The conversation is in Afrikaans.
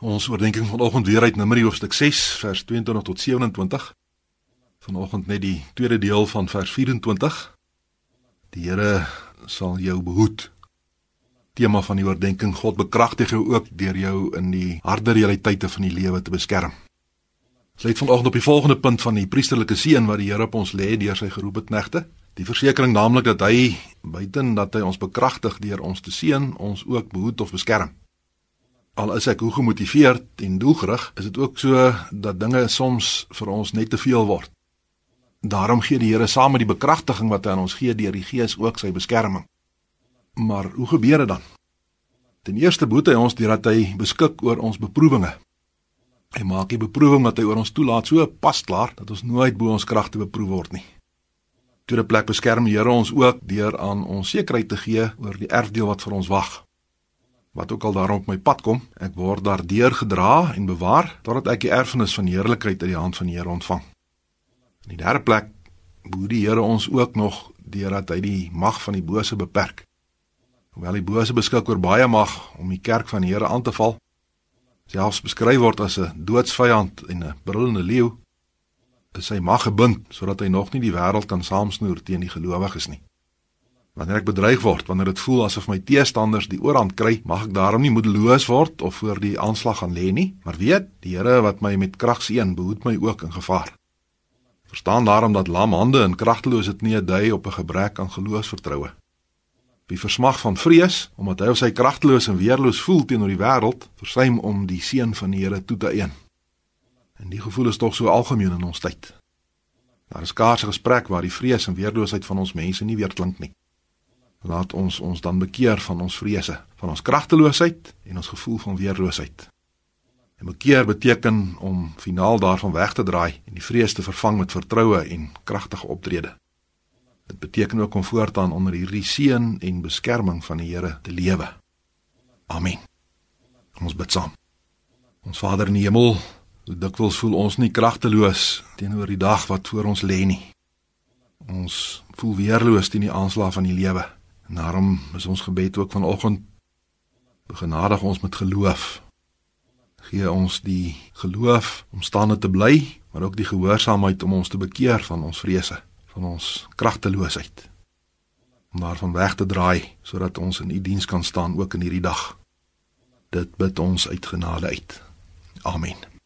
Ons oordeenking vanoggend weer uit Numeri hoofstuk 6 vers 22 tot 27. Vanoggend net die tweede deel van vers 24. Die Here sal jou behoed. Tema van die oordeenking: God bekragtig jou ook deur jou in die harde realiteite van die lewe te beskerm. Ons lê vanoggend op die volgende punt van die priesterlike seën wat die Here op ons lê deur sy geroepe knegte. Die versekering naamlik dat hy buiten dat hy ons bekragtig deur ons te seën, ons ook behoed of beskerm al is ek hoe gemotiveerd en doelgerig, is dit ook so dat dinge soms vir ons net te veel word. Daarom gee die Here saam met die bekragtiging wat hy aan ons gee deur die Gees ook sy beskerming. Maar hoe gebeur dit dan? Ten eerste boet hy ons deurdat hy beskik oor ons beproewinge. Hy maak die beproewing wat hy oor ons toelaat so pasklaar dat ons nooit bo ons kragte beproef word nie. Tweede plek beskerm die Here ons ook deur aan ons sekerheid te gee oor die erfdeel wat vir ons wag wat ook al daar op my pad kom, ek word daardeur gedra en bewaar totdat ek die erfenis van heerlikheid uit die hand van die Here ontvang. In die derde plek boer die Here ons ook nog deurdat hy die mag van die bose beperk. Hoewel die bose beskik oor baie mag om die kerk van die Here aan te val, selfs beskryf word as 'n doodsvyand en 'n brullende leeu, is sy mag gebind sodat hy nog nie die wêreld kan saamsnoer teen die gelowiges nie. Wanneer ek bedreig word, wanneer dit voel asof my teestanders die oorhand kry, mag ek daarom nie moedeloos word of voor die aanslag gaan lê nie, maar weet, die Here wat my met krag seën, behoed my ook in gevaar. Verstaan daarom dat lam hande en kragteloosheid nie 'n dui op 'n gebrek aan geloofsvertroue. Wie versmag van vrees omdat hy of sy kragteloos en weerloos voel teenoor die wêreld, versuim om die seën van die Here toe te eien. En die gevoel is tog so algemeen in ons tyd. Daar is skaars 'n gesprek waar die vrees en weerloosheid van ons mense nie weer klink nie laat ons ons dan bekeer van ons vrese, van ons kragteloosheid en ons gevoel van weerloosheid. En bekeer beteken om finaal daarvan weg te draai en die vrees te vervang met vertroue en kragtige optrede. Dit beteken ook om voortaan onder hierdie seën en beskerming van die Here te lewe. Amen. Ons bid saam. Ons Vader in die hemel, dikwels voel ons nie kragteloos teenoor die dag wat voor ons lê nie. Ons voel weerloos teen die aanslag van die lewe. Daarom is ons gebed ook vanoggend begenadig ons met geloof. Gee ons die geloof om staande te bly, maar ook die gehoorsaamheid om ons te bekeer van ons vrese, van ons kragteloosheid. Om daarvan weg te draai sodat ons in u diens kan staan ook in hierdie dag. Dit bid ons uit genade uit. Amen.